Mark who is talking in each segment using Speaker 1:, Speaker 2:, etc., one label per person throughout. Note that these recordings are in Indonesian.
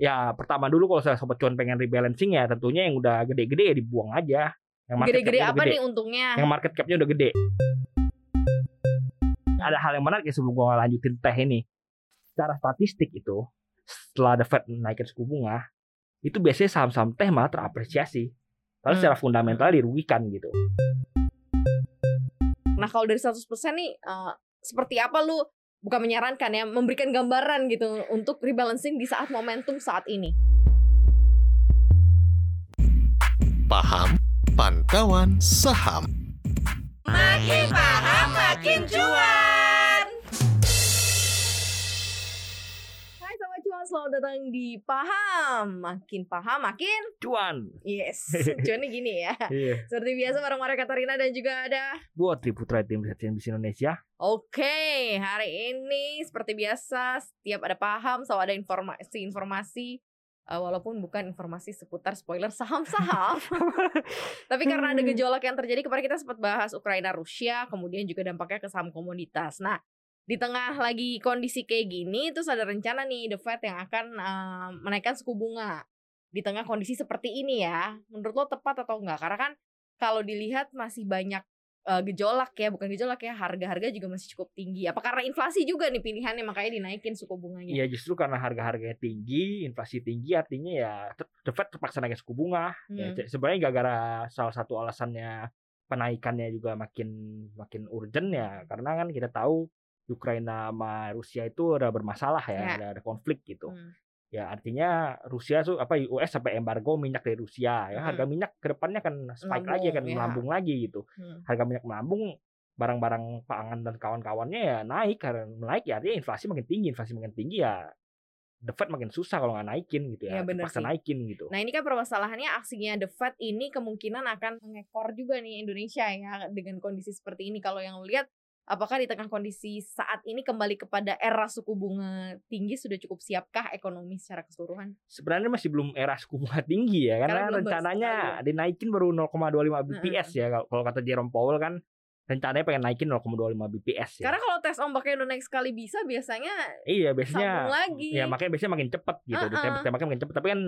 Speaker 1: Ya pertama dulu kalau saya sobat cuan pengen rebalancing ya tentunya yang udah gede-gede ya dibuang aja. Yang
Speaker 2: Gede-gede apa
Speaker 1: gede.
Speaker 2: nih untungnya?
Speaker 1: Yang market capnya udah gede. Ada hal yang menarik ya sebelum gua lanjutin teh ini. Secara statistik itu setelah The Fed naikin suku bunga itu biasanya saham-saham teh malah terapresiasi. Lalu
Speaker 2: Hmm.
Speaker 1: secara fundamental dirugikan gitu.
Speaker 2: Nah kalau dari 100% nih eh, seperti apa lu bukan menyarankan ya memberikan gambaran gitu untuk rebalancing di saat momentum saat ini.
Speaker 3: Paham Pantauan Saham.
Speaker 4: Makin paham makin cuan.
Speaker 2: Selamat datang di Paham. Makin paham makin
Speaker 1: Cuan.
Speaker 2: yes. Cuannya gini ya.
Speaker 1: Iya.
Speaker 2: Seperti biasa bareng Maria Katarina dan juga ada
Speaker 1: Gua Triputra tim riset CNBC Indonesia.
Speaker 2: Oke, hari ini seperti biasa setiap ada paham selalu ada informasi-informasi eh, walaupun bukan informasi seputar spoiler saham-saham. Tapi karena ada gejolak yang terjadi kemarin kita sempat bahas Ukraina Rusia, kemudian juga dampaknya ke saham komoditas. Nah, di tengah lagi kondisi kayak gini terus ada rencana nih The Fed yang akan eh, menaikkan suku bunga. Di tengah kondisi seperti ini ya. Menurut lo tepat atau enggak? Karena kan kalau dilihat masih banyak eh, gejolak ya, bukan gejolak ya, harga-harga juga masih cukup tinggi. Apa karena inflasi juga nih pilihannya makanya dinaikin suku bunganya?
Speaker 1: Iya justru karena harga-harganya tinggi, inflasi tinggi artinya ya The Fed terpaksa naikin suku bunga. Ya,
Speaker 2: Hmm.
Speaker 1: c- sebenarnya gara-gara salah satu alasannya penaikannya juga makin makin urgent ya karena kan kita tahu Ukraina sama Rusia itu ada bermasalah ya,
Speaker 2: Ya.
Speaker 1: ada, ada konflik gitu.
Speaker 2: Hmm.
Speaker 1: Ya artinya Rusia tuh apa US sampai embargo minyak dari Rusia ya
Speaker 2: Hmm.
Speaker 1: harga minyak ke depannya akan spike lagi akan
Speaker 2: Melambung, ya.
Speaker 1: melambung lagi gitu.
Speaker 2: Hmm.
Speaker 1: Harga minyak melambung barang-barang pangan dan kawan-kawannya ya naik karena naik ya artinya inflasi makin tinggi inflasi makin tinggi ya the Fed makin susah kalau nggak naikin gitu
Speaker 2: Iya,
Speaker 1: ya,
Speaker 2: bener sih.
Speaker 1: naikin gitu.
Speaker 2: Nah ini kan permasalahannya aksinya The Fed ini kemungkinan akan mengekor juga nih Indonesia ya dengan kondisi seperti ini. Kalau yang lihat apakah di tengah kondisi saat ini kembali kepada era suku bunga tinggi sudah cukup siapkah ekonomi secara keseluruhan?
Speaker 1: Sebenarnya masih belum era suku bunga tinggi ya
Speaker 2: Karena
Speaker 1: karena, rencananya
Speaker 2: bersekali
Speaker 1: dinaikin baru 0,25 BPS ya kalau- kata Jerome Powell kan rencananya pengen naikin 0,25 BPS ya.
Speaker 2: Karena kalau tes ombaknya udah naik sekali bisa biasanya
Speaker 1: iya biasanya
Speaker 2: lagi.
Speaker 1: ya makanya biasanya makin cepet gitu ditembak tembaknya makin cepet tapi kan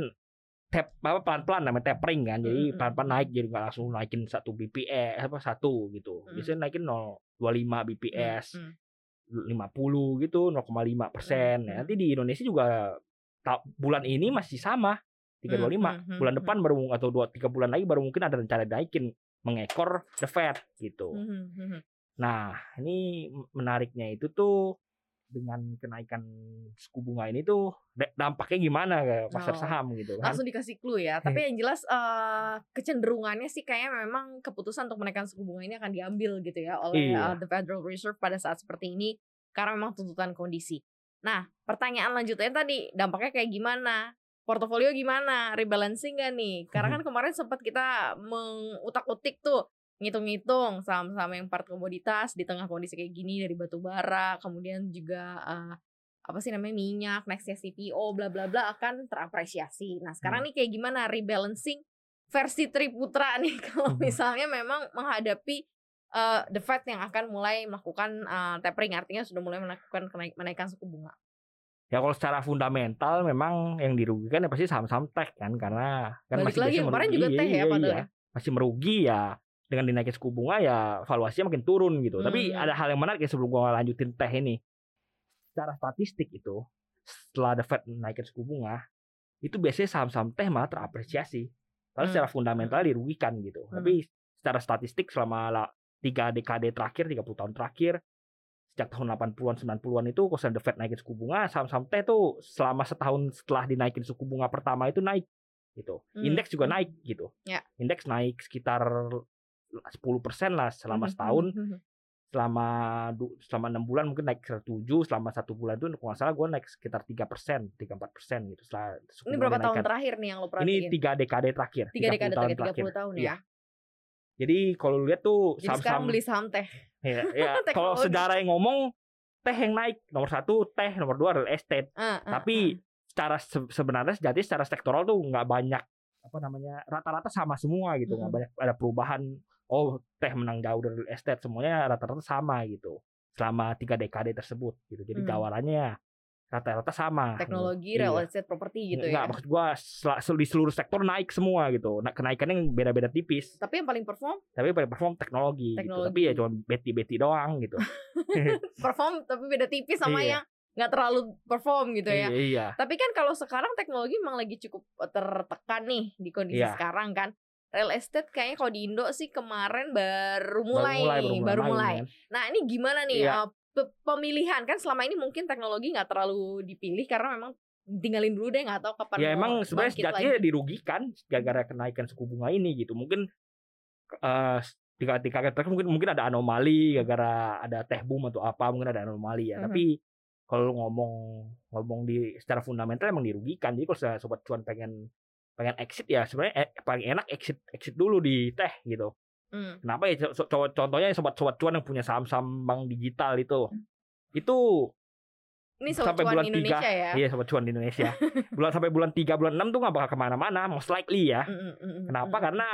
Speaker 1: tap apa pelan-pelan namanya tapering kan. Jadi pelan-pelan naik jadi nggak langsung naikin satu BPS apa satu gitu. Biasanya naikin 0,25 BPS
Speaker 2: Hmm,
Speaker 1: 50 gitu 0,5 persen.
Speaker 2: Hmm.
Speaker 1: nanti di Indonesia juga bulan ini masih sama 325
Speaker 2: Hmm, hmm,
Speaker 1: bulan depan baru atau dua tiga bulan lagi baru mungkin ada rencana naikin mengekor the Fed gitu.
Speaker 2: Hmm, hmm, hmm, hmm.
Speaker 1: nah ini menariknya itu tuh dengan kenaikan suku bunga ini tuh da- dampaknya gimana ke pasar
Speaker 2: Oh.
Speaker 1: saham gitu kan
Speaker 2: langsung dikasih clue ya. Tapi yang jelas eh, kecenderungannya sih kayaknya memang keputusan untuk menaikkan suku bunga ini akan diambil gitu ya oleh
Speaker 1: Iya.
Speaker 2: eh, the Federal Reserve pada saat seperti ini karena memang tuntutan kondisi. Nah, pertanyaan lanjutnya tadi dampaknya kayak gimana? Portofolio gimana? Rebalancing gak nih? Karena kan kemarin sempat kita mengutak-utik tuh ngitung-ngitung saham-saham yang part komoditas di tengah kondisi kayak gini dari batu bara, kemudian juga eh, apa sih namanya minyak, nextnya CPO, bla bla bla akan terapresiasi. Nah sekarang nih kayak gimana rebalancing versi Triputra nih kalau
Speaker 1: Hmm.
Speaker 2: misalnya memang menghadapi eh, the Fed yang akan mulai melakukan eh, tapering artinya sudah mulai melakukan kenaik, menaikkan suku bunga.
Speaker 1: ya kalau secara fundamental memang yang dirugikan ya pasti saham-saham tech kan karena kan
Speaker 2: Balik
Speaker 1: masih
Speaker 2: lagi kemarin juga teh ya
Speaker 1: Iya,
Speaker 2: padahal
Speaker 1: iya.
Speaker 2: ya.
Speaker 1: masih merugi ya dengan dinaikin suku bunga ya valuasinya makin turun gitu. Tapi
Speaker 2: Hmm.
Speaker 1: ada hal yang menarik ya sebelum gua lanjutin teh ini. Secara statistik itu setelah The Fed naikin suku bunga itu biasanya saham-saham teh malah terapresiasi. Lalu
Speaker 2: Hmm.
Speaker 1: secara fundamental dirugikan gitu.
Speaker 2: Hmm.
Speaker 1: Tapi secara statistik selama la- tiga dekade terakhir, 30 tahun terakhir sejak tahun 80-an 90-an itu kalau The Fed naikin suku bunga, saham-saham teh tuh selama setahun setelah dinaikin suku bunga pertama itu naik gitu.
Speaker 2: Hmm.
Speaker 1: Indeks juga
Speaker 2: Hmm.
Speaker 1: naik gitu.
Speaker 2: Ya.
Speaker 1: Indeks naik sekitar 10% lah selama
Speaker 2: Hmm,
Speaker 1: setahun
Speaker 2: hmm, hmm.
Speaker 1: selama selama enam bulan mungkin naik 7 selama satu bulan itu kalau nggak salah gue naik sekitar tiga persen tiga empat persen gitu setelah
Speaker 2: Ini berapa tahun
Speaker 1: dinaikkan.
Speaker 2: terakhir nih yang lo
Speaker 1: ini
Speaker 2: perhatiin?
Speaker 1: tiga dekade terakhir
Speaker 2: Tiga
Speaker 1: 30
Speaker 2: dekade
Speaker 1: tahun
Speaker 2: terakhir, 30
Speaker 1: terakhir.
Speaker 2: tahun
Speaker 1: Iya.
Speaker 2: ya.
Speaker 1: jadi kalau lu lihat tuh
Speaker 2: Jadi sekarang
Speaker 1: saham-saham
Speaker 2: beli saham teh.
Speaker 1: ya, ya, kalau sejarah yang ngomong teh yang naik nomor satu teh nomor dua real estate
Speaker 2: Ah, ah,
Speaker 1: tapi secara se- sebenarnya sejati secara sektoral tuh nggak banyak apa namanya rata-rata sama semua gitu nggak
Speaker 2: Mm-mm.
Speaker 1: banyak ada perubahan oh teh menang jauh dari real estate semuanya rata-rata sama gitu selama tiga dekade tersebut gitu jadi
Speaker 2: Hmm.
Speaker 1: rata-rata sama.
Speaker 2: Teknologi,
Speaker 1: Iya.
Speaker 2: real estate, properti gitu
Speaker 1: Nggak,
Speaker 2: ya.
Speaker 1: maksud gua sel- sel- di seluruh sektor naik semua gitu. Nah, kenaikannya yang beda-beda tipis.
Speaker 2: Tapi yang paling perform,
Speaker 1: Tapi pada perform teknologi, gitu.
Speaker 2: Teknologi.
Speaker 1: Tapi ya cuma beti-beti doang gitu.
Speaker 2: perform tapi beda tipis sama
Speaker 1: Iya.
Speaker 2: yang nggak terlalu perform gitu ya.
Speaker 1: Iya, iya.
Speaker 2: Tapi kan kalau sekarang teknologi memang lagi cukup tertekan nih di kondisi
Speaker 1: Iya.
Speaker 2: sekarang kan. Real estate kayaknya kalau di Indo sih kemarin baru mulai,
Speaker 1: baru mulai,
Speaker 2: baru mulai.
Speaker 1: main, kan.
Speaker 2: Nah ini gimana nih pe- pemilihan kan selama ini mungkin teknologi nggak terlalu dipilih karena memang tinggalin dulu deh nggak tahu kapan
Speaker 1: Ya emang sebenarnya sejatinya dirugikan gara-gara kenaikan suku bunga ini gitu. Mungkin di di kaget terakhir mungkin mungkin ada anomali gara-gara ada teh boom atau apa mungkin ada anomali ya.
Speaker 2: Mhm.
Speaker 1: Tapi kalau ngomong ngomong di secara fundamental emang dirugikan. Jadi kalau sobat cuan pengen pengen exit ya sebenarnya eh, paling enak exit exit dulu di teh gitu.
Speaker 2: Hmm.
Speaker 1: Kenapa ya co- co- contohnya sobat-sobat cuan yang punya saham-saham bank digital itu itu
Speaker 2: Ini sobat
Speaker 1: sampai
Speaker 2: cuan
Speaker 1: bulan
Speaker 2: Indonesia
Speaker 1: tiga
Speaker 2: ya.
Speaker 1: iya sobat cuan di Indonesia bulan sampai bulan 3 bulan 6 tuh nggak bakal ke mana-mana most likely ya
Speaker 2: Mm, mm, mm, mm,
Speaker 1: kenapa
Speaker 2: mm.
Speaker 1: karena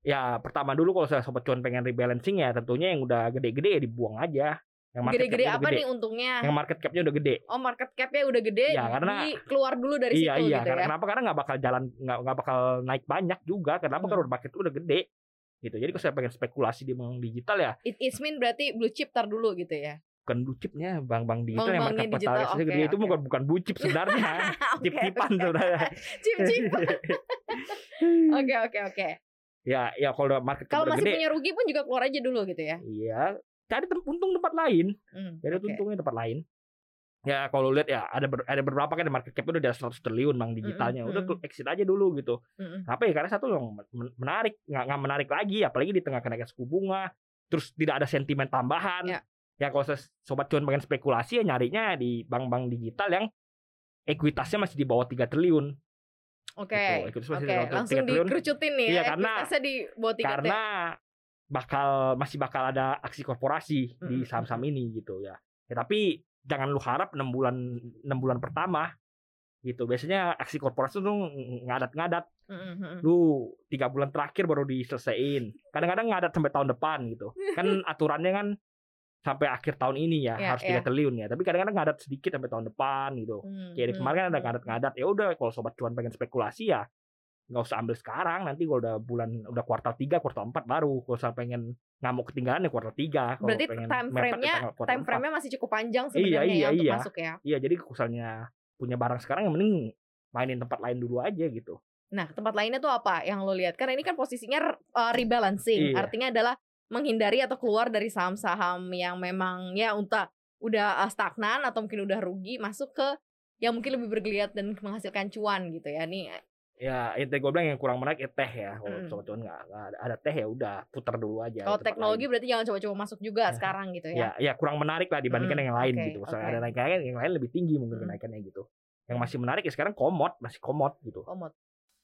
Speaker 1: ya pertama dulu kalau saya sobat cuan pengen rebalancing ya tentunya yang udah gede-gede ya dibuang aja yang market
Speaker 2: gede-gede apa
Speaker 1: gede.
Speaker 2: nih untungnya?
Speaker 1: yang market capnya udah gede
Speaker 2: Oh market capnya udah gede,
Speaker 1: Iya, karena-
Speaker 2: di- keluar dulu dari
Speaker 1: iya
Speaker 2: situ
Speaker 1: iya
Speaker 2: gitu
Speaker 1: karena
Speaker 2: ya.
Speaker 1: kenapa karena nggak bakal jalan nggak nggak bakal naik banyak juga kenapa
Speaker 2: Hmm.
Speaker 1: karena market udah gede gitu jadi kalau saya pengen spekulasi di bank digital ya
Speaker 2: It is mean berarti blue chip tar dulu gitu ya.
Speaker 1: bukan blue chipnya bank-bank digital yang
Speaker 2: Bank-banknya
Speaker 1: market
Speaker 2: digital,
Speaker 1: kapitalisasi
Speaker 2: oke,
Speaker 1: gede itu
Speaker 2: oke.
Speaker 1: bukan bukan blue chip sebenarnya chip-chipan sebenarnya
Speaker 2: Chip-chip. Oke oke oke.
Speaker 1: ya ya kalau market
Speaker 2: Kalau masih
Speaker 1: gede
Speaker 2: punya rugi pun juga keluar aja dulu gitu ya.
Speaker 1: iya cari tem- untung tempat lain
Speaker 2: Hmm,
Speaker 1: cari
Speaker 2: oke.
Speaker 1: untungnya tempat lain ya kalau lihat ya ada ber- ada beberapa kan market cap udah di atas 100 triliun bank digitalnya udah
Speaker 2: mm.
Speaker 1: exit aja dulu gitu
Speaker 2: Mm-mm.
Speaker 1: Kenapa ya? Karena satu yang men- menarik, nggak nggak menarik lagi, apalagi di tengah kenaikan suku bunga, terus tidak ada sentimen tambahan.
Speaker 2: Ya.
Speaker 1: Ya, kalau sobat cuan pengen spekulasi ya nyarinya di bank-bank digital yang ekuitasnya masih di bawah 3 triliun.
Speaker 2: Oke.
Speaker 1: Gitu, ekuitas masih
Speaker 2: Oke,
Speaker 1: di bawah
Speaker 2: langsung
Speaker 1: 3 triliun.
Speaker 2: dikerucutin nih
Speaker 1: Iya,
Speaker 2: ya.
Speaker 1: karena-
Speaker 2: di bawah tiga T.
Speaker 1: Karena bakal masih bakal ada aksi korporasi di
Speaker 2: Mm,
Speaker 1: saham-saham ini gitu ya. ya. Tapi jangan lu harap 6 bulan 6 bulan pertama gitu. Biasanya aksi korporasi tuh ngadat-ngadat lu tiga bulan terakhir baru diselesaiin kadang-kadang ngadat sampai tahun depan gitu kan aturannya kan sampai akhir tahun ini ya
Speaker 2: Iya,
Speaker 1: harus tiga
Speaker 2: iya.
Speaker 1: triliun ya tapi kadang-kadang ngadat sedikit sampai tahun depan gitu
Speaker 2: Hmm,
Speaker 1: kayak di
Speaker 2: hmm,
Speaker 1: kemarin kan ada
Speaker 2: hmm.
Speaker 1: ngadat-ngadat ya udah kalau sobat cuan pengen spekulasi ya nggak usah ambil sekarang nanti kalau udah bulan udah kuartal 3 kuartal 4 baru kalau usah pengen nggak mau ketinggalan ya kuartal 3 kalau
Speaker 2: Berarti
Speaker 1: pengen
Speaker 2: time
Speaker 1: ya
Speaker 2: frame-nya time
Speaker 1: 4.
Speaker 2: frame-nya masih cukup panjang
Speaker 1: Iya,
Speaker 2: sebenarnya
Speaker 1: iya,
Speaker 2: ya untuk
Speaker 1: iya.
Speaker 2: masuk ya.
Speaker 1: iya jadi misalnya punya barang sekarang yang mending mainin tempat lain dulu aja gitu
Speaker 2: Nah, tempat lainnya tuh apa yang lo lihat? Karena ini kan posisinya uh, rebalancing,
Speaker 1: Iya.
Speaker 2: artinya adalah menghindari atau keluar dari saham-saham yang memang ya untuk udah stagnan atau mungkin udah rugi masuk ke yang mungkin lebih bergeliat dan menghasilkan cuan gitu ya. Nih
Speaker 1: ya itu gue bilang yang kurang menarik ya teh ya kalau
Speaker 2: Mm.
Speaker 1: sobat cuan nggak ada, ada teh ya udah putar dulu aja
Speaker 2: kalau teknologi
Speaker 1: lain.
Speaker 2: berarti jangan coba-coba masuk juga
Speaker 1: Ya.
Speaker 2: sekarang gitu
Speaker 1: ya
Speaker 2: ya.
Speaker 1: ya kurang menarik lah dibandingkan
Speaker 2: Mm,
Speaker 1: yang lain
Speaker 2: oke,
Speaker 1: gitu misalnya
Speaker 2: oke.
Speaker 1: ada naikan yang lain lebih tinggi mungkin
Speaker 2: Mm.
Speaker 1: kenaikannya gitu yang masih menarik ya sekarang komod masih komod gitu
Speaker 2: Komod.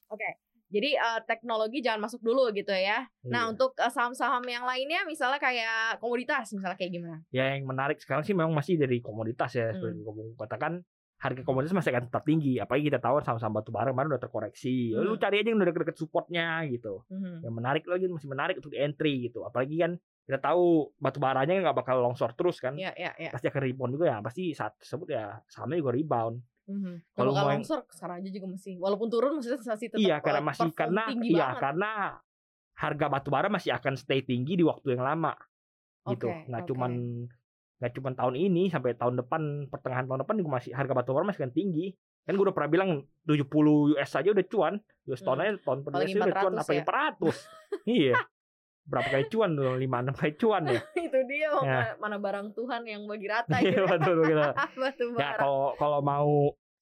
Speaker 2: Oke. Jadi uh, teknologi jangan masuk dulu gitu ya. Nah,
Speaker 1: Iya.
Speaker 2: untuk uh, saham-saham yang lainnya misalnya kayak komoditas misalnya kayak gimana?
Speaker 1: ya yang menarik sekarang sih memang masih dari komoditas ya
Speaker 2: Hmm.
Speaker 1: seperti kamu katakan harga komoditas masih akan tetap tinggi apalagi kita tahu sama-sama batu bara kemarin udah terkoreksi Ya, lu
Speaker 2: Hmm.
Speaker 1: cari aja yang udah deket-deket supportnya gitu
Speaker 2: Mhm.
Speaker 1: yang menarik lagi masih menarik untuk di entry gitu apalagi kan kita tahu batu baranya nggak bakal longsor terus kan
Speaker 2: Ya, ya, ya.
Speaker 1: pasti akan rebound juga ya pasti saat tersebut ya sahamnya juga rebound
Speaker 2: Mhm.
Speaker 1: Kalau yang-
Speaker 2: longsor sekarang aja juga masih walaupun turun masih tetap
Speaker 1: iya karena masih karena iya
Speaker 2: banget.
Speaker 1: karena harga batu bara masih akan stay tinggi di waktu yang lama gitu
Speaker 2: Oke,
Speaker 1: nggak
Speaker 2: oke.
Speaker 1: cuman nggak cuman tahun ini sampai tahun depan pertengahan tahun depan juga masih harga batu bara masih akan tinggi kan gue udah pernah bilang 70 US aja udah cuan US
Speaker 2: Hmm.
Speaker 1: tahun aja tahun per US udah cuan
Speaker 2: 400
Speaker 1: apalagi
Speaker 2: ya.
Speaker 1: 400 iya berapa kali cuan tuh lima enam kali cuan ya
Speaker 2: itu dia
Speaker 1: Ya.
Speaker 2: mana, barang Tuhan yang bagi rata
Speaker 1: Iya,
Speaker 2: gitu.
Speaker 1: betul betul.
Speaker 2: Batu
Speaker 1: ya
Speaker 2: bara.
Speaker 1: kalau kalau mau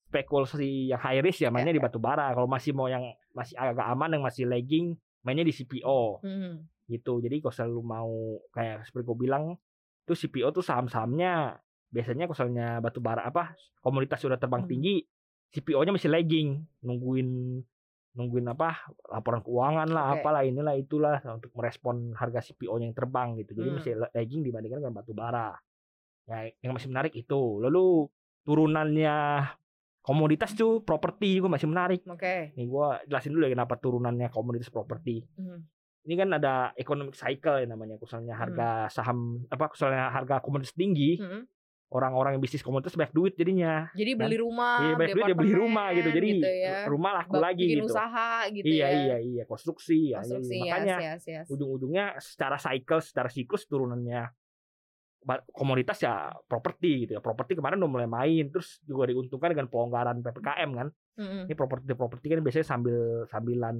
Speaker 1: spekulasi yang high risk ya mainnya
Speaker 2: Ya,
Speaker 1: di batu bara kalau masih mau yang masih agak aman yang masih lagging mainnya di CPO
Speaker 2: Hmm.
Speaker 1: gitu jadi kalau selalu mau kayak seperti gue bilang tuh CPO tuh saham-sahamnya biasanya misalnya batu bara apa komoditas sudah terbang
Speaker 2: Hmm.
Speaker 1: tinggi CPO-nya masih lagging nungguin nungguin apa laporan keuangan lah
Speaker 2: Oke.
Speaker 1: apalah inilah itulah untuk merespon harga CPO-nya yang terbang gitu jadi
Speaker 2: Hmm.
Speaker 1: masih lagging dibandingkan dengan batu bara ya yang masih menarik itu lalu turunannya komoditas tuh properti juga masih menarik
Speaker 2: Oke.
Speaker 1: nih gua jelasin dulu ya kenapa turunannya komoditas properti
Speaker 2: Mhm.
Speaker 1: Ini kan ada economic cycle ya namanya misalnya harga saham apa misalnya harga komoditas tinggi
Speaker 2: Mhm.
Speaker 1: orang-orang yang bisnis komunitas banyak duit jadinya
Speaker 2: Jadi beli rumah,
Speaker 1: iya banyak duit dia beli rumah gitu jadi
Speaker 2: gitu ya.
Speaker 1: rumah laku
Speaker 2: Bak-
Speaker 1: lagi gitu
Speaker 2: usaha gitu
Speaker 1: iya
Speaker 2: ya.
Speaker 1: iya iya konstruksi, ya,
Speaker 2: Konstruksi
Speaker 1: iya.
Speaker 2: yes,
Speaker 1: makanya
Speaker 2: yes, yes.
Speaker 1: ujung-ujungnya secara cycle secara siklus turunannya komoditas ya properti gitu ya properti kemarin udah mulai main terus juga diuntungkan dengan pelonggaran ppkm kan
Speaker 2: Mm-mm.
Speaker 1: ini properti properti kan biasanya sambil sambilan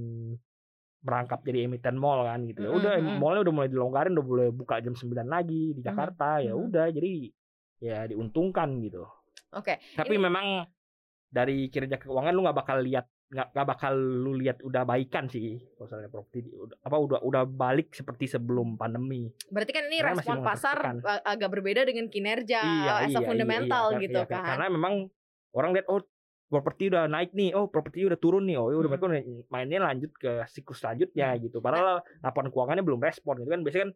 Speaker 1: merangkap jadi emiten mall kan gitu ya udah
Speaker 2: mm-mm.
Speaker 1: mallnya udah mulai dilonggarin udah boleh buka jam 9 lagi di Jakarta ya
Speaker 2: mm-mm.
Speaker 1: udah jadi ya diuntungkan gitu
Speaker 2: Oke.
Speaker 1: tapi
Speaker 2: Ini-
Speaker 1: memang dari kinerja keuangan lu nggak bakal lihat nggak nggak bakal lu lihat udah baikan sih misalnya properti udah, apa udah udah balik seperti sebelum pandemi
Speaker 2: Berarti kan ini
Speaker 1: Karena
Speaker 2: respon pasar agak berbeda dengan kinerja as a fundamental
Speaker 1: iya,
Speaker 2: gitu
Speaker 1: iya,
Speaker 2: kan.
Speaker 1: karena memang orang lihat oh properti udah naik nih oh properti udah turun nih oh ya udah
Speaker 2: Hmm.
Speaker 1: mereka udah mainnya lanjut ke siklus selanjutnya gitu padahal laporan keuangannya belum respon gitu kan biasanya kan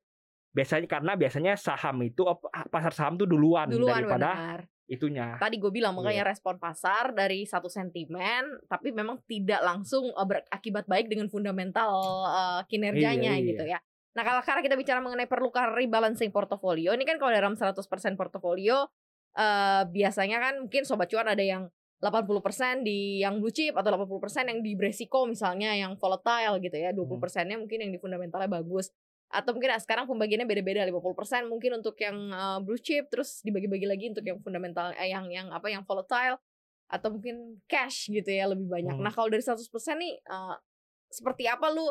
Speaker 1: biasanya karena biasanya saham itu apa, pasar saham tuh duluan,
Speaker 2: Duluan
Speaker 1: daripada
Speaker 2: benar.
Speaker 1: itunya
Speaker 2: Tadi gue bilang makanya
Speaker 1: Iya.
Speaker 2: respon pasar dari satu sentimen, tapi memang tidak langsung uh, berakibat baik dengan fundamental uh, kinerjanya
Speaker 1: Iya, iya.
Speaker 2: gitu ya. Nah kalau sekarang kita bicara mengenai perlukan rebalancing portofolio, ini kan kalau dalam 100% portofolio uh, biasanya kan mungkin sobat cuan ada yang 80% di yang blue chip atau 80% yang di beresiko misalnya yang volatile gitu ya. 20 persennya mungkin yang di fundamentalnya bagus. Atau mungkin ah, sekarang pembagiannya beda-beda 50% mungkin untuk yang uh, blue chip terus dibagi-bagi lagi untuk yang fundamental eh, yang yang apa yang volatile atau mungkin cash gitu ya lebih banyak.
Speaker 1: Hmm.
Speaker 2: Nah, kalau dari 100% nih uh, seperti apa lu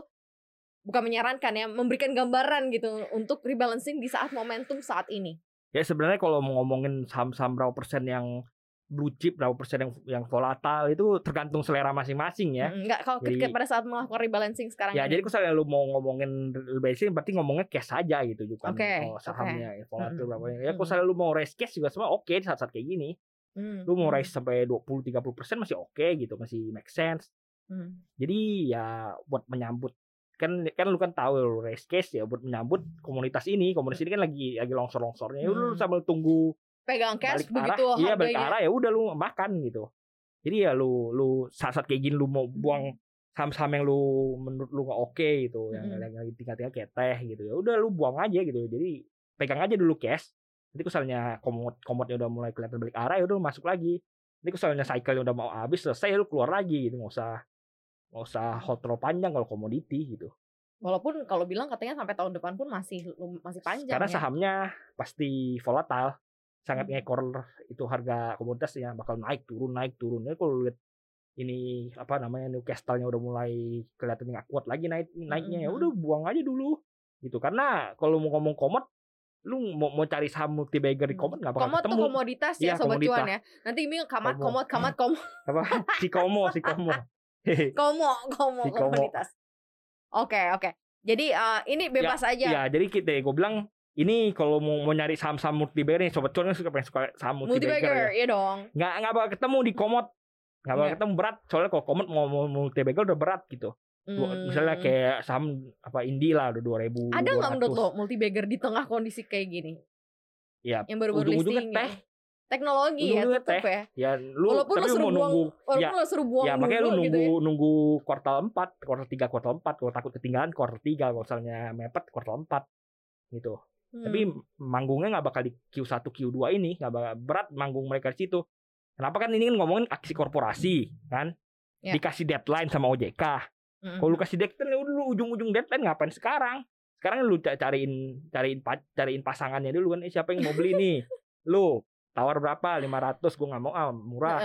Speaker 2: bukan menyarankan ya, memberikan gambaran gitu untuk rebalancing di saat momentum saat ini.
Speaker 1: ya sebenarnya kalau mau ngomongin saham-saham berapa persen yang blue chip berapa persen yang yang volatile itu tergantung selera masing-masing ya
Speaker 2: Mm, Enggak kalau
Speaker 1: Jadi-
Speaker 2: ketika pada saat melakukan rebalancing sekarang
Speaker 1: Ya
Speaker 2: ini.
Speaker 1: jadi kalau lu mau ngomongin rebalancing berarti ngomongnya cash aja gitu bukan
Speaker 2: Oke,
Speaker 1: oh, sahamnya ya, volatile
Speaker 2: Mm-mm.
Speaker 1: berapa ya. Ya kalau
Speaker 2: Mm-mm.
Speaker 1: misalnya lu mau raise cash juga semua oke di saat-saat kayak gini.
Speaker 2: Hmm,
Speaker 1: Lu mau
Speaker 2: hmm,
Speaker 1: raise sampai 20 30% masih oke gitu, masih make sense.
Speaker 2: hmm.
Speaker 1: Jadi ya buat menyambut kan kan lu kan tahu lu raise cash ya buat menyambut komunitas ini. Komunitas ini kan lagi lagi longsor-longsornya. Ya lu
Speaker 2: Hmm.
Speaker 1: sambil tunggu
Speaker 2: pegang cash
Speaker 1: balik
Speaker 2: begitu
Speaker 1: arah, iya balik arah ya udah lu makan gitu. Jadi ya lu lu saat-saat kayak gini lu mau buang saham-saham yang lu menurut lu nggak oke gitu, yang
Speaker 2: Mm-mm.
Speaker 1: yang lagi tingkat-tingkat kayak teh gitu ya. Udah lu buang aja gitu. Jadi pegang aja dulu cash. Nanti misalnya komod komodnya udah mulai kelihatan balik arah ya udah lu masuk lagi. Nanti misalnya cycle udah mau habis selesai lu keluar lagi gitu. Nggak usah nggak usah hold terlalu panjang kalau komoditi gitu.
Speaker 2: Walaupun kalau bilang katanya sampai tahun depan pun masih masih panjang
Speaker 1: Karena
Speaker 2: ya.
Speaker 1: sahamnya pasti volatile, sangat
Speaker 2: Hmm.
Speaker 1: ngekor itu harga komoditasnya bakal naik turun naik turun. Ya kalau lihat ini apa namanya Newcastle-nya udah mulai kelihatan nggak kuat lagi naik naiknya ya
Speaker 2: Hmm.
Speaker 1: udah buang aja dulu gitu karena kalau mau ngomong komod lu mau mau cari saham multi bagger di komod nggak bakal
Speaker 2: Komod tuh
Speaker 1: ketemu
Speaker 2: komoditas ya
Speaker 1: Iya,
Speaker 2: sobat
Speaker 1: komoditas.
Speaker 2: cuan ya. Nanti ini kamat
Speaker 1: Komo.
Speaker 2: komod kamat komod
Speaker 1: apa si komo si komo
Speaker 2: komo komo
Speaker 1: Si komo.
Speaker 2: komoditas. Oke oke. Jadi eh, ini bebas aja.
Speaker 1: ya jadi kita gue bilang ini kalau mau mau nyari saham-saham multi bagger nih sobat cuan suka pengen suka saham multi,
Speaker 2: Multi
Speaker 1: bagger ya.
Speaker 2: iya dong.
Speaker 1: nggak nggak bakal ketemu di komod nggak bakal
Speaker 2: Iya.
Speaker 1: ketemu berat soalnya kalau komod mau mau multi bagger udah berat gitu
Speaker 2: Hmm.
Speaker 1: misalnya kayak saham apa Indi lah udah dua ribu
Speaker 2: ada nggak menurut lo multi bagger di tengah kondisi kayak gini?
Speaker 1: ya
Speaker 2: Yang baru-baru listing.
Speaker 1: teh
Speaker 2: gitu. Teknologi ya
Speaker 1: Ujung-ujungnya
Speaker 2: tetep
Speaker 1: teh.
Speaker 2: ya.
Speaker 1: ya lu
Speaker 2: Walaupun
Speaker 1: tapi lu
Speaker 2: suruh
Speaker 1: mau
Speaker 2: buang,
Speaker 1: nunggu
Speaker 2: walaupun
Speaker 1: ya
Speaker 2: lo suruh buang
Speaker 1: ya makanya lu
Speaker 2: dulu
Speaker 1: nunggu
Speaker 2: gitu ya.
Speaker 1: nunggu kuartal 4 kuartal 3 kuartal 4 kalau takut ketinggalan kuartal 3 kalau misalnya mepet kuartal 4 gitu
Speaker 2: Hmm.
Speaker 1: tapi manggungnya nggak bakal di Q1 Q2 ini nggak bakal berat manggung mereka di situ. Kenapa? Kan ini kan ngomongin aksi korporasi kan?
Speaker 2: Ya.
Speaker 1: dikasih deadline sama OJK
Speaker 2: Hmm.
Speaker 1: kalau lu kasih deadline ya udah lu ujung-ujung deadline ngapain sekarang? Sekarang lu ca- cariin cariin cariin pasangannya dulu kan eh, siapa yang mau beli nih? Lu tawar berapa 500 gua nggak mau ah murah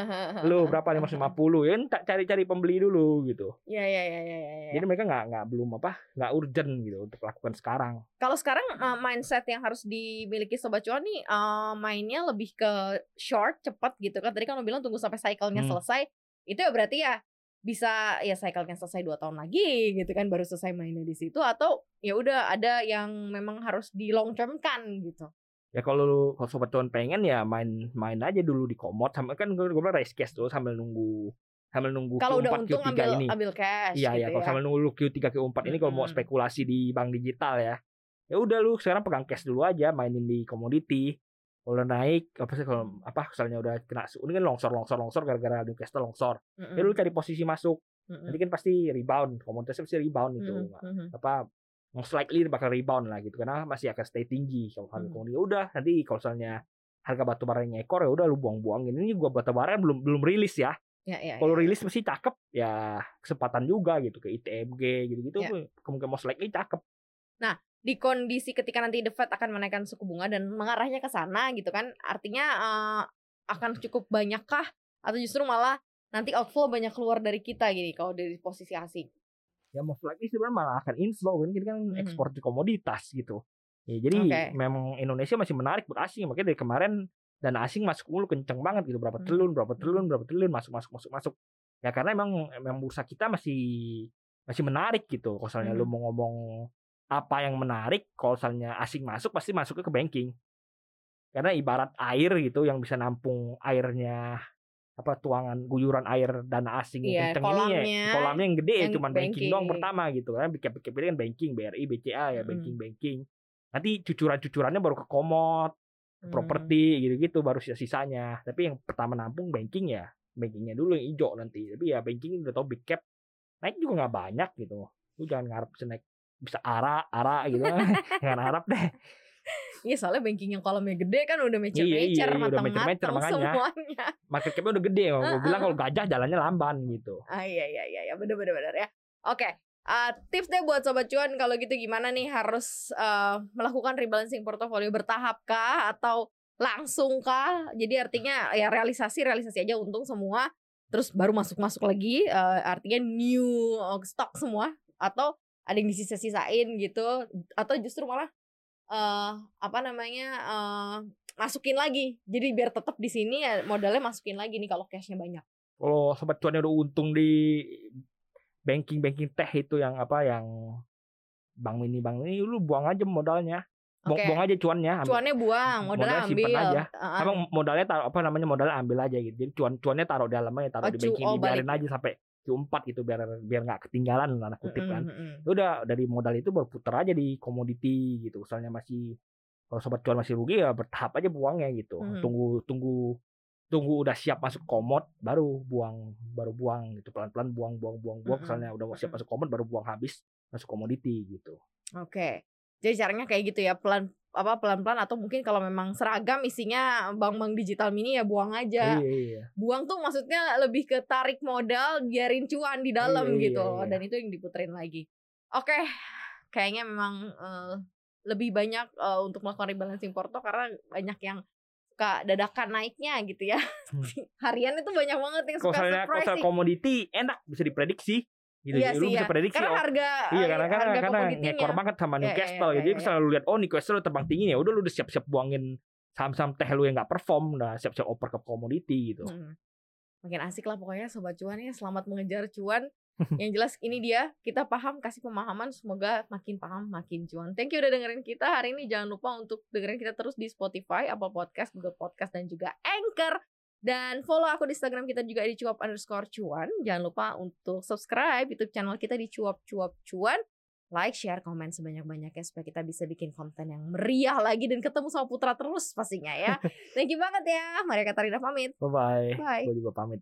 Speaker 1: lu berapa 550 ya tak cari-cari pembeli dulu gitu
Speaker 2: Ya ya ya ya ya. ya.
Speaker 1: jadi mereka nggak nggak belum apa nggak urgent gitu untuk lakukan sekarang
Speaker 2: Kalau sekarang uh, mindset yang harus dimiliki sobat cuan nih uh, mainnya lebih ke short cepat gitu kan. Tadi kan lo bilang tunggu sampai cycle-nya
Speaker 1: Hmm.
Speaker 2: selesai. Itu ya berarti ya bisa ya cycle-nya selesai dua tahun lagi gitu kan baru selesai mainnya di situ atau ya udah ada yang memang harus di long term kan gitu.
Speaker 1: Ya kalau lu kalau sobat cuan pengen ya main main aja dulu di komod sampai kan gue bilang raise cash tuh sambil nunggu sambil nunggu
Speaker 2: Kalau udah
Speaker 1: Q4
Speaker 2: untung
Speaker 1: Q3
Speaker 2: ambil
Speaker 1: ini
Speaker 2: ambil cash
Speaker 1: iya
Speaker 2: gitu
Speaker 1: iya kalau
Speaker 2: ya.
Speaker 1: sambil nunggu Q3 Q4 ini kalau mau spekulasi di bank digital ya ya udah lu sekarang pegang cash dulu aja mainin di komoditi kalau naik apa sih kalau apa misalnya udah kena ini kan longsor longsor longsor gara-gara Newcastle longsor
Speaker 2: Mm-mm.
Speaker 1: ya lu cari posisi masuk
Speaker 2: Mm-mm.
Speaker 1: nanti kan pasti rebound komoditasnya pasti rebound itu
Speaker 2: Mm-mm. Mm-mm.
Speaker 1: apa most likely bakal rebound lah gitu karena masih akan stay tinggi kalau harga
Speaker 2: Hmm.
Speaker 1: komoditi Ya udah nanti kalau misalnya harga batu bara yang ekor ya udah lu buang-buangin ini gua batu bara belum belum rilis ya
Speaker 2: Ya, ya,
Speaker 1: kalau
Speaker 2: ya.
Speaker 1: rilis mesti cakep ya kesempatan juga gitu ke ITMG gitu-gitu
Speaker 2: Ya.
Speaker 1: kemungkinan most likely cakep
Speaker 2: di kondisi ketika nanti The Fed akan menaikkan suku bunga dan mengarahnya ke sana gitu kan artinya eh, akan cukup banyakkah atau justru malah nanti outflow banyak keluar dari kita gini kalau dari posisi asing
Speaker 1: ya most likely sebenarnya malah akan inflow kan kita kan
Speaker 2: Mhm.
Speaker 1: ekspor di komoditas gitu ya, jadi
Speaker 2: Oke.
Speaker 1: memang Indonesia masih menarik buat asing makanya dari kemarin dana asing masuk mulu kenceng banget gitu berapa
Speaker 2: Hmm.
Speaker 1: triliun berapa triliun berapa triliun masuk masuk masuk masuk ya karena emang emang bursa kita masih masih menarik gitu kalau misalnya lu
Speaker 2: Mhm.
Speaker 1: mau ngomong apa yang menarik kalau misalnya asing masuk pasti masuknya ke banking karena ibarat air gitu yang bisa nampung airnya apa tuangan guyuran air dana asing yang
Speaker 2: Iya,
Speaker 1: kenceng ini ya
Speaker 2: kolamnya
Speaker 1: yang gede ya
Speaker 2: yang
Speaker 1: cuman banking, doang
Speaker 2: banking.
Speaker 1: pertama gitu kan pikir pikir kan banking BRI BCA ya
Speaker 2: Mm-mm.
Speaker 1: banking banking nanti cucuran cucurannya baru ke komod
Speaker 2: Hmm.
Speaker 1: properti gitu-gitu baru sisa sisanya tapi yang pertama nampung banking ya bankingnya dulu yang hijau nanti tapi ya banking udah tau big cap naik juga nggak banyak gitu lu jangan ngarep bisa naik bisa ara ara gitu jangan harap deh
Speaker 2: Iya soalnya banking yang kolamnya gede kan udah mecer
Speaker 1: Iya, iya,
Speaker 2: mecer
Speaker 1: iya, udah
Speaker 2: matang
Speaker 1: mecer-mecer
Speaker 2: matang
Speaker 1: makanya.
Speaker 2: semuanya.
Speaker 1: market capnya udah gede gue
Speaker 2: Heeh.
Speaker 1: bilang kalau gajah jalannya lamban gitu
Speaker 2: Ah iya iya iya iya bener bener bener ya. Oke. eh, tips deh buat sobat cuan kalau gitu gimana nih harus eh, melakukan rebalancing portofolio bertahap kah atau langsung kah? Jadi artinya ya realisasi realisasi aja untung semua terus baru masuk masuk lagi eh, artinya new stock semua atau ada yang disisa-sisain gitu atau justru malah eh apa namanya eh masukin lagi jadi biar tetap di sini ya modalnya masukin lagi nih kalau cashnya banyak
Speaker 1: kalau sobat cuannya udah untung di banking banking teh itu yang apa yang bank mini bank ini lu buang aja modalnya buang,
Speaker 2: Oke.
Speaker 1: buang aja cuannya ambil.
Speaker 2: cuannya buang modalnya
Speaker 1: Modalnya
Speaker 2: ambil
Speaker 1: aja.
Speaker 2: Heeh.
Speaker 1: Emang modalnya taruh apa namanya modalnya ambil aja gitu. Jadi cuan cuannya taruh di dalamnya taruh
Speaker 2: Oh,
Speaker 1: di banking
Speaker 2: oh,
Speaker 1: biarin
Speaker 2: balik.
Speaker 1: aja sampai Q4 gitu biar biar nggak ketinggalan tanda kutip kan.
Speaker 2: mm-mm.
Speaker 1: Ya Udah dari modal itu baru putar aja di komoditi gitu. Misalnya masih kalau sobat cuan masih rugi ya bertahap aja buangnya gitu.
Speaker 2: Mhm.
Speaker 1: Tunggu tunggu tunggu udah siap masuk komod baru buang baru buang gitu pelan-pelan buang buang buang buang
Speaker 2: Mm-mm.
Speaker 1: misalnya udah siap masuk komod baru buang habis masuk komoditi gitu.
Speaker 2: Oke. Jadi caranya kayak gitu ya, pelan apa pelan-pelan atau mungkin kalau memang seragam isinya bank-bank digital mini ya buang aja.
Speaker 1: Iya, iya.
Speaker 2: Buang tuh maksudnya lebih ke tarik modal, biarin cuan di dalam
Speaker 1: Iya, iya,
Speaker 2: gitu.
Speaker 1: iya.
Speaker 2: Dan itu yang diputerin lagi. Oke. Kayaknya memang eh, lebih banyak eh, untuk melakukan rebalancing porto karena banyak yang suka dadakan naiknya gitu ya.
Speaker 1: Hmm.
Speaker 2: Harian itu banyak banget yang suka
Speaker 1: misalnya kalau komoditi enak bisa diprediksi gitu.
Speaker 2: Iya
Speaker 1: lu
Speaker 2: sih,
Speaker 1: bisa
Speaker 2: ya.
Speaker 1: prediksi
Speaker 2: Karena
Speaker 1: oh,
Speaker 2: harga
Speaker 1: Iya
Speaker 2: eh,
Speaker 1: karena karena
Speaker 2: harga
Speaker 1: karena ngekor banget sama
Speaker 2: Iya, iya,
Speaker 1: Newcastle
Speaker 2: iya,
Speaker 1: gitu. Jadi
Speaker 2: iya.
Speaker 1: selalu lihat oh Newcastle terbang tinggi ya. Udah lu udah siap-siap buangin saham-saham teh lu yang nggak perform, udah siap-siap oper ke komoditi gitu.
Speaker 2: Mm. Makin asik lah pokoknya sobat cuan ya selamat mengejar cuan. Yang jelas ini dia kita paham kasih pemahaman semoga makin paham makin cuan. Thank you udah dengerin kita hari ini jangan lupa untuk dengerin kita terus di Spotify, Apple Podcast, Google Podcast dan juga Anchor. Dan follow aku di Instagram kita juga di cuap underscore cuan. Jangan lupa untuk subscribe YouTube channel kita di cuap cuap cuan. Like, share, komen sebanyak-banyaknya supaya kita bisa bikin konten yang meriah lagi dan ketemu sama Putra terus pastinya ya. Thank you banget ya. Maria Katarina pamit.
Speaker 1: Bye bye.
Speaker 2: Bye.
Speaker 1: Gue juga pamit.